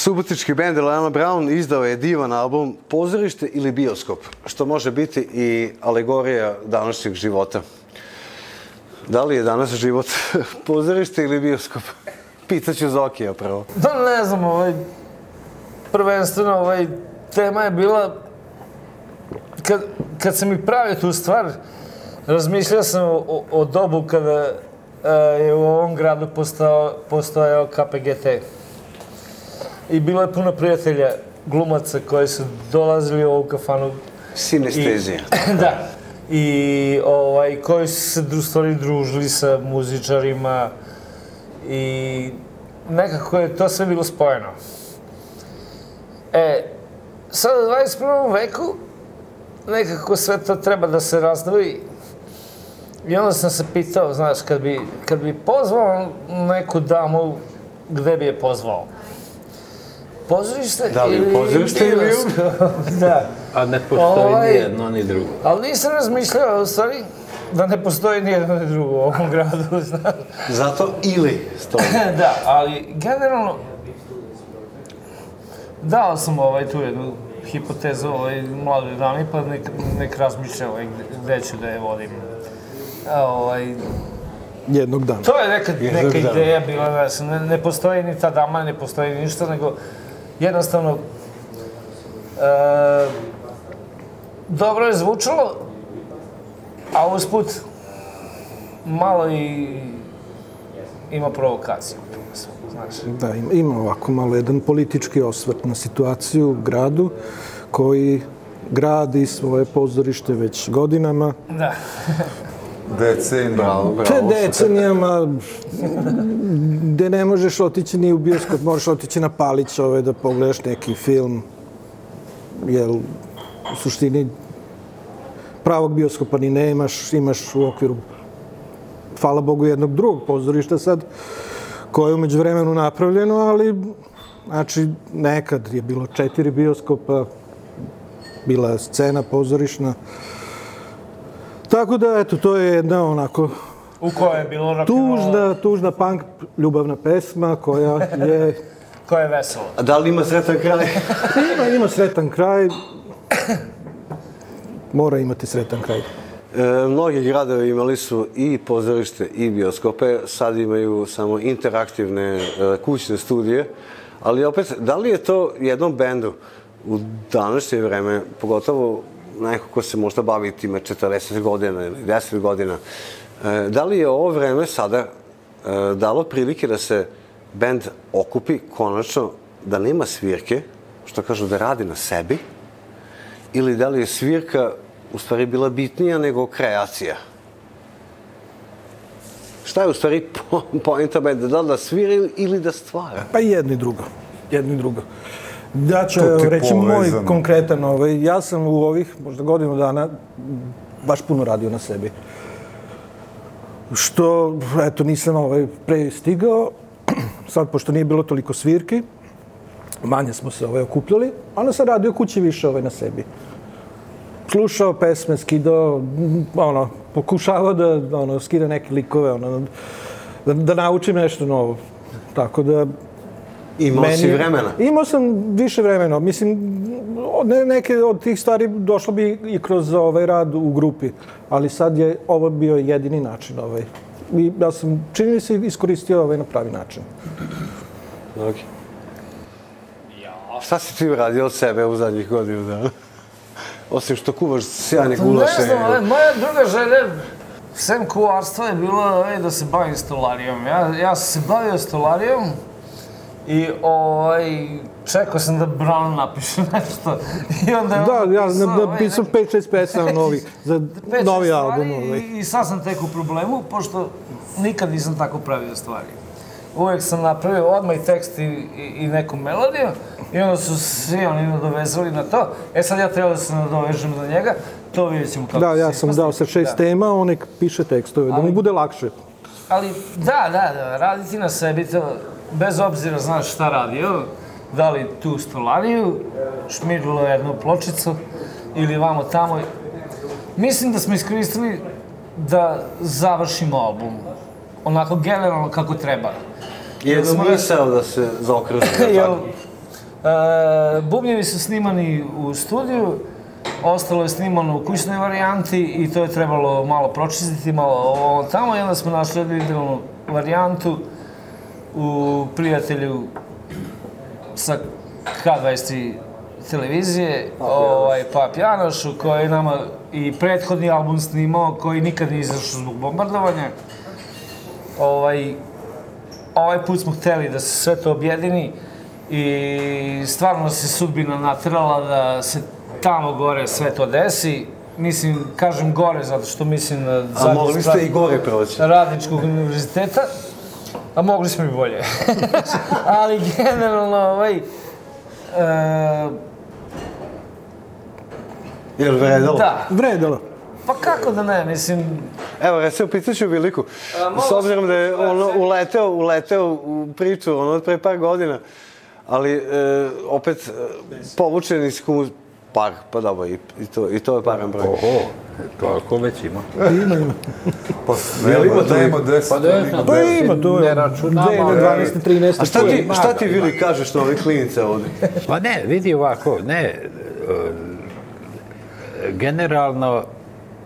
Subotički bend Lana Brown izdao je divan album Pozorište ili bioskop, što može biti i alegorija današnjeg života. Da li je danas život pozorište ili bioskop? Pitaću Zokija prvo. Da ne znam, ovaj, prvenstveno ovaj, tema je bila, kad, kad sam i pravio tu stvar, razmišljao sam o, o dobu kada e, je u ovom gradu postao, postojao KPGT. I bilo je puno prijatelja glumaca koji su dolazili u ovu kafanu Sinestezija. I, da. I ovaj, koji su se u stvari družili sa muzičarima i nekako je to sve bilo spojeno. E, sad u 21. veku nekako sve to treba da se razdvoji I onda sam se pitao, znaš, kad bi, kad bi pozvao neku damu, gde bi je pozvao? Pozorište Da li u ili pozorište ili da. A ne postoji Ovaj- ni jedno ni drugo. Ali nisam razmišljao, u stvari, da ne postoji ni jedno ni drugo u ovom gradu, znaš. Zato ili stoji. da, ali generalno, dao sam ovaj, tu jednu hipotezu ovaj, mladoj dami, pa nek, nek razmišlja ovaj, gde, ću da je vodim. A, ovaj, Jednog dana. to je neka, Jednog neka dana. ideja bila, znaš, ne, ne postoji ni ta dama, ne postoji ništa, nego jednostavno e, dobro je zvučalo, a usput malo i ima provokaciju znaš. Da, ima, ima ovako malo jedan politički osvrt na situaciju u gradu koji gradi svoje pozorište već godinama. Da. Decenije. Bravo, Te decenijama gde ne možeš otići ni u bioskop, možeš otići na Palić ove da pogledaš neki film, jer u suštini pravog bioskopa ni nemaš, imaš u okviru, hvala Bogu, jednog drugog pozorišta sad, koje je umeđu vremenu napravljeno, ali znači nekad je bilo četiri bioskopa, bila je scena pozorišna, Tako da, eto, to je jedna onako U kojoj je bilo rock'n'roll, tužna, tužna punk ljubavna pesma koja je, koja je vesela. A da li ima sretan kraj? ima, ima sretan kraj, mora imati sretan kraj. E, mnogi gradovi imali su i pozorište i bioskope, sad imaju samo interaktivne e, kućne studije, ali opet, da li je to jednom bendu u današnje vreme, pogotovo neko ko se možda bavi time 40 godina ili 10 godina, e, da li je ovo vreme sada e, dalo prilike da se bend okupi konačno, da nema svirke, što kažu da radi na sebi, ili da li je svirka u stvari bila bitnija nego kreacija? Šta je u stvari po, poenta benda? Da li da svira ili- da stvara? Pa jedno i drugo. Jedno i drugo. Ja ću reći moj povezano. konkretan, ovaj, ja sam u ovih možda godinu dana baš puno radio na sebi. Što, eto, nisam ovaj, pre stigao, sad pošto nije bilo toliko svirki, manje smo se ovaj, okupljali, onda sam radio kući više ovaj, na sebi. Slušao pesme, skidao, ono, pokušavao da ono, skida neke likove, ono, da, da naučim nešto novo. Tako da, Imao si Meni- vremena. Imao sam više vremena. Mislim, ne, neke od tih stvari došlo bi i kroz ovaj rad u grupi, ali sad je ovo bio jedini način. Ovaj. I ja sam, čini mi se, iskoristio ovaj na pravi način. Ok. Šta si ti uradio od sebe u zadnjih godinu dana? Osim što kuvaš sjajne gulaše. Ne znam, moja druga želja, sem kuvarstva je bilo ovaj, da se bavim stolarijom. Ja, ja sam se bavio stolarijom i ovaj, čekao sam da Brown napiše nešto. I onda je Da, ja napisao, ovaj, napisao 5-6 pesama novih za pet, novi album. Ovaj. I, I sad sam tek u problemu, pošto nikad nisam tako pravio stvari. Uvijek sam napravio odmah i tekst i, i, i neku melodiju i onda su svi oni nadovezali na to. E sad ja treba da se nadovežem na njega, to vidjet ćemo kako Da, će ja se sam dao sa šest tema, on nek piše tekstove, da mu Ali- bude lakše. Ali da, da, da, raditi na sebi to, bez obzira znaš šta radio, da li tu stolariju, šmirilo jednu pločicu ili vamo tamo. Mislim da smo iskoristili da završimo album onako generalno kako treba. Jedno smo misao da se zaokruži. Jel, E, bubnjevi su snimani u studiju, ostalo je snimano u kućnoj varijanti i to je trebalo malo pročistiti, malo ovo tamo i onda smo našli jednu idealnu varijantu u prijatelju sa K23 televizije, ovaj, Pap Janošu, koji je nama i prethodni album snimao, koji nikad nije izašao zbog bombardovanja. Ovaj, ovaj put smo hteli da se sve to objedini i stvarno se sudbina natrala da se tamo gore sve to desi. Mislim, kažem gore zato što mislim na A mogli ste i gore proći. Radničkog univerziteta, a mogli smo i bolje. Ali generalno, ovaj, e, Jel vredalo? da, Vredalo. pa kako da ne, mislim, Evo, recimo, pitaću Viliku, s obzirom da je ono uleteo, uleteo u priču ono od pre par godina, ali e, opet e, povučen iz par, pa dobro, i, i, to, i to je paran broj. Oho, toliko već ima. Ima, ima. Pa nema, nema deset. Pa da je, Pa ima, to Ne je računamo. 2012. 13. A šta ti, šta ti Vili kažeš na ove klinice ovde? Pa ne, vidi ovako, ne, e, generalno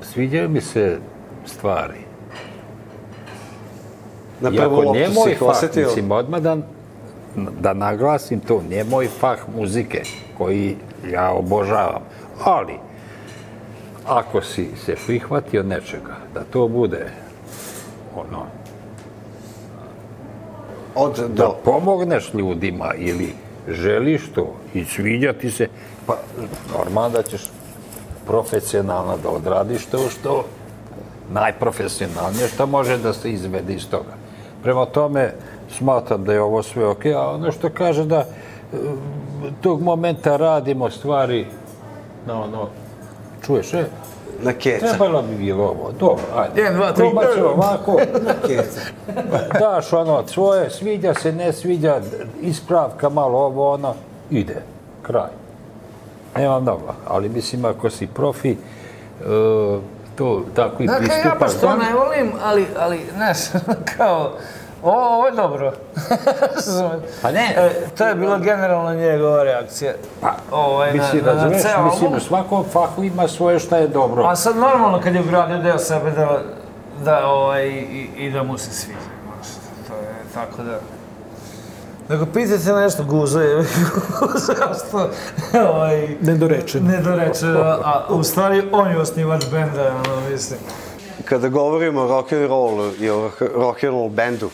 sviđaju mi se stvari. Na prvu nije loptu si fah, osetio? mislim, odmah da, da naglasim to, nije moj fah muzike, koji ja obožavam. Ali, ako si se prihvatio nečega, da to bude ono, Od da do. pomogneš ljudima ili želiš to i sviđa ti se, pa normalno da ćeš profesionalno da odradiš to što najprofesionalnije što može da se izvede iz toga. Prema tome, smatram da je ovo sve ok, a ono što kaže da tog momenta radimo stvari na ono, čuješ, e, Na keca. trebalo bi bilo ovo, dobro, ajde. Jedan, dva, tri. Probat ću ovako, daš ono svoje, sviđa se, ne sviđa, ispravka malo ovo, ono, ide, kraj. Nema mnogo, ali mislim ako si profi, e, to tako i Dakle, ja pristupaš. baš to ne volim, ali, ali, znaš, kao, o, ovo je dobro. Pa ne. E, to je bila generalno njegova reakcija. Pa, ovaj, mislim, na, na, na razumeš, ceo mislim, u svakom fahu ima svoje šta je dobro. A sad normalno kad je ugradio deo sebe da, da ovaj, i, i da mu se sviđa. To je tako da... Nego pitajte nešto Guzo je, ostao, ovaj, Nedorečen. nedorečen, a, a u stvari on je osnivač benda, ono, mislim. Kada govorimo o rock and roll i o rock and roll bendu,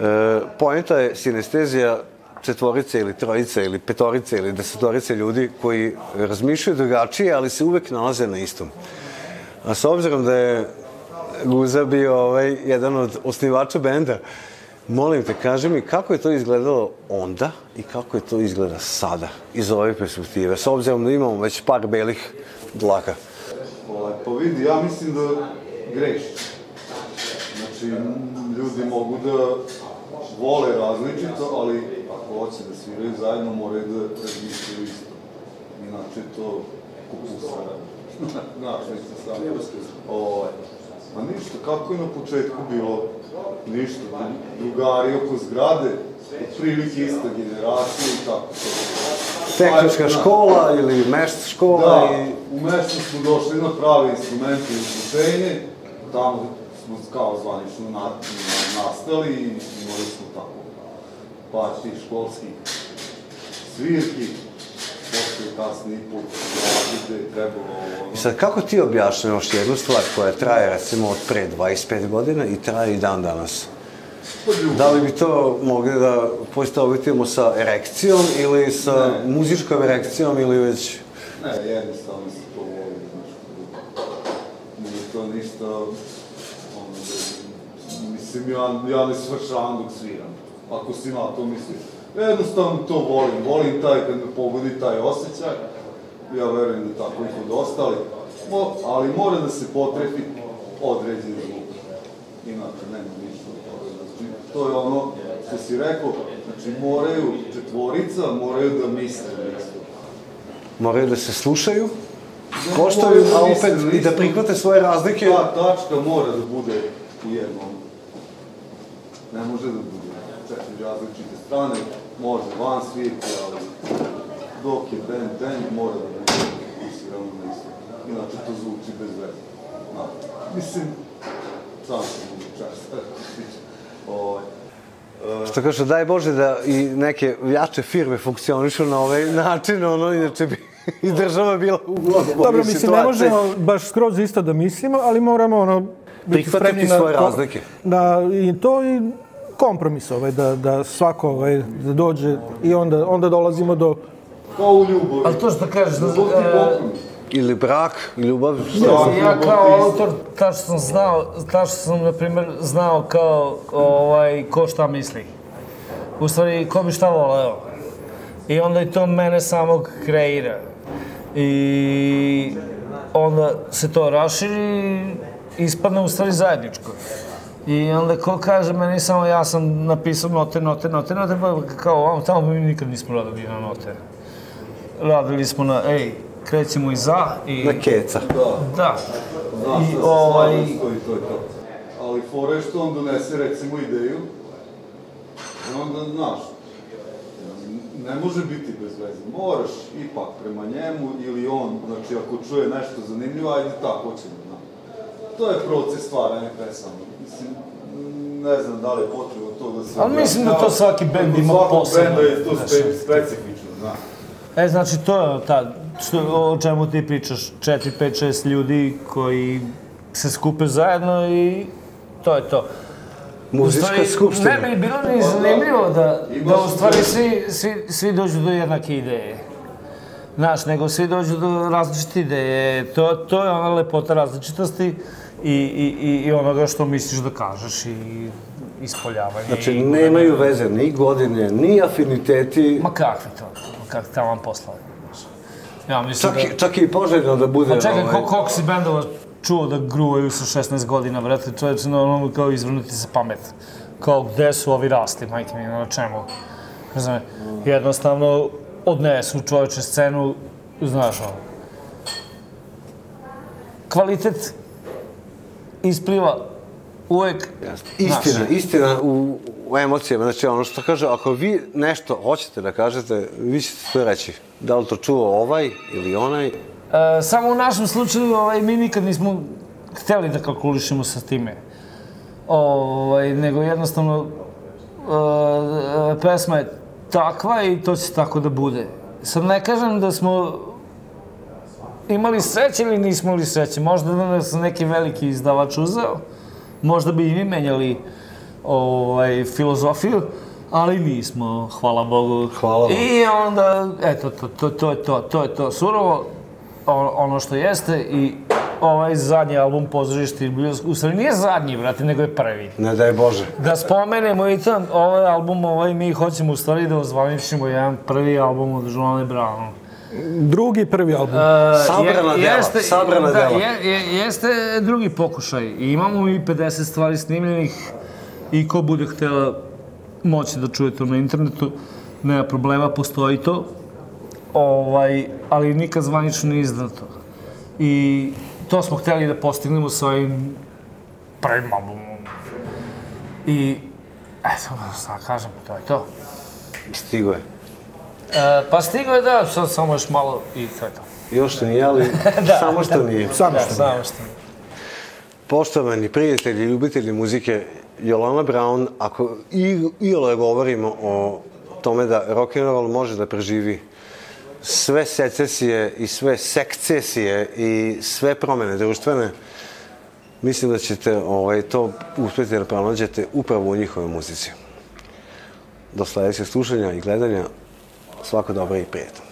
e, poenta je sinestezija četvorice ili trojice ili petorice ili desetorice ljudi koji razmišljaju drugačije, ali se uvek nalaze na istom. A s obzirom da je Guza bio ovaj, jedan od osnivača benda, molim te, kaži mi kako je to izgledalo onda i kako je to izgleda sada iz ove perspektive, s obzirom da imamo već par belih dlaka. Ovaj, pa vidi, ja mislim da grešiš. Znači, ljudi mogu da vole različito, ali ako hoće da sviraju zajedno, moraju da razmišljaju isto. Inače, to kupusara. Znaš, mislim sam. Ovaj. A ništa, kako je na početku bilo? Ništa, drugari oko zgrade, otprilike ista generacija i tako to. Tehnička škola ili mešt škola Da, i... u mestu smo došli na prave instrumente i izvučenje, tamo smo kao zvanično na, na, nastali i imali smo tako par tih školskih svirki, posle kasnije put gde je trebalo ono, I sad, kako ti objašnjavaš jednu stvar koja traje, recimo, od pre 25 godina i traje i dan danas? Da li bi to mogli da poistovitimo sa erekcijom ili sa Ne. muzičkom erekcijom ili već... Ne, jednostavno se to voli, znaš, to ništa, ono, mislim, ja, ja ne svršavam dok sviram, ako si na to misliš. Jednostavno to volim, volim taj, kad me pogodi taj osjećaj, ja verujem da tako i kod ostali, Mo, ali mora da se potrefi određen zvuk, inače nema ništa od toga, znači, to je ono što si rekao, znači moraju četvorica, moraju da misle isto. Moraju da se slušaju, koštaju, a opet i da prihvate svoje razlike. Ta tačka mora da bude u jednom. Ne može da bude četiri različite strane, može van svirke, ali dok je band, band mora da bude fokusirano na isto. Inače to zvuči bez veze. Da. Mislim, sam sam mogu čast. Ovaj, Što kaže, daj Bože da i neke jače firme funkcionišu na ovaj način, ono, inače bi i država bila u Dobro, mislim, ne možemo baš skroz isto da mislimo, ali moramo ono, biti Prihvatiti spremni na svoje razlike. Na, I to i kompromis ovaj, da, da svako ovaj, da dođe i onda, onda dolazimo do... kao u ljubavi. Ali to što kažeš, da, kompromis. Ili brak, ljubav, šta? Da. ja kao autor, tačno sam znao, tačno sam, na primjer, znao kao, ovaj, ko šta misli. U stvari, ko bi šta voleo. I onda i to mene samog kreira. I onda se to raširi i ispadne u stvari zajedničko. I onda ko kaže meni samo ja sam napisao note, note, note, note, pa kao vam tamo mi nikad nismo radili na note. Radili smo na, ej, krećemo i za i... Na keca. Da. Znaš, I da ovaj- stoji, to je to. Ali fora je što on donese, recimo, ideju, i onda, znaš, ne može biti bez veze. Moraš ipak prema njemu ili on, znači, ako čuje nešto zanimljivo, ajde tako ćemo, znaš. To je proces stvaranja pesama. Mislim, ne znam da li je potrebno to da se... Ali mislim da to svaki bend ima posebno, benda je to spe, specifično, znaš. E, znači, to je ta, što, o čemu ti pričaš, 4, 5, 6 ljudi koji se skupe zajedno i to je to. Muzička stvari, skupština. Ne bi bilo ni zanimljivo da, da u stvari svi, svi, svi dođu do jednake ideje. Znaš, nego svi dođu do različite ideje. To, to je ona lepota različitosti i, i, i, i onoga što misliš da kažeš i ispoljavanje. Znači, nemaju veze ni godine, ni afiniteti, Ma kakvi to, ma kakvi tamo poslovi. znaš. Ja mislim čak, da... čak i poželjno da bude... Pa čekaj, ovaj, ko, koliko si bendova čuo da gruvaju sa 16 godina, brate, čovječe, normalno kao izvrnuti se pamet. Kao, gde su ovi rasti, majke mi, na čemu? Znam, jednostavno odnesu čovječe scenu, znaš, ono. Kvalitet ispliva uvek, Istina, znaš, istina u, u emocijama. Znači, ono što kaže, ako vi nešto hoćete da kažete, vi ćete to reći. Da li to čuo ovaj ili onaj. E, samo u našem slučaju ovaj, mi nikad nismo hteli da kalkulišemo sa time. Ovaj, nego jednostavno e, pesma je takva i to će tako da bude. Sad ne kažem da smo imali sreće ili nismo imali sreće. Možda da nas neki veliki izdavač uzeo, možda bi i mi menjali ovaj, filozofiju, ali nismo, hvala Bogu. Hvala Bogu. I onda, eto, to, to, to je to, to je to. Surovo, ono što jeste i ovaj zadnji album Pozorište i Blues, u stvari nije zadnji, brate, nego je prvi. Ne daj Bože. Da spomenemo i to, ovaj album, ovaj, mi hoćemo u stvari da ozvaničimo jedan prvi album od Joanne Brown. Drugi, prvi album. Sabrana dela, sabrana da, dela. Je, je, jeste drugi pokušaj. I imamo i 50 stvari snimljenih i ko bude htela moći da čuje to na internetu, nema problema, postoji to. Ovaj, ali nikad zvanično nije izdato. I to smo hteli da postignemo sa ovim prvim albumom. I, eto, šta kažem, to je to. Stigo je. E, pa stigo je da, sad samo još malo i to je to. Još nije, ali samo što nije. Samo Da, što. samo što. Poštovani prijatelji, ljubitelji muzike, Jolana Brown, ako i, iole govorimo o tome da rock'n'roll može da preživi sve secesije i sve sekcesije i sve promene društvene, mislim da ćete ovaj, to uspeti da pronađete upravo u njihovoj muzici. Do sledećeg slušanja i gledanja, svako dobro i prijetno.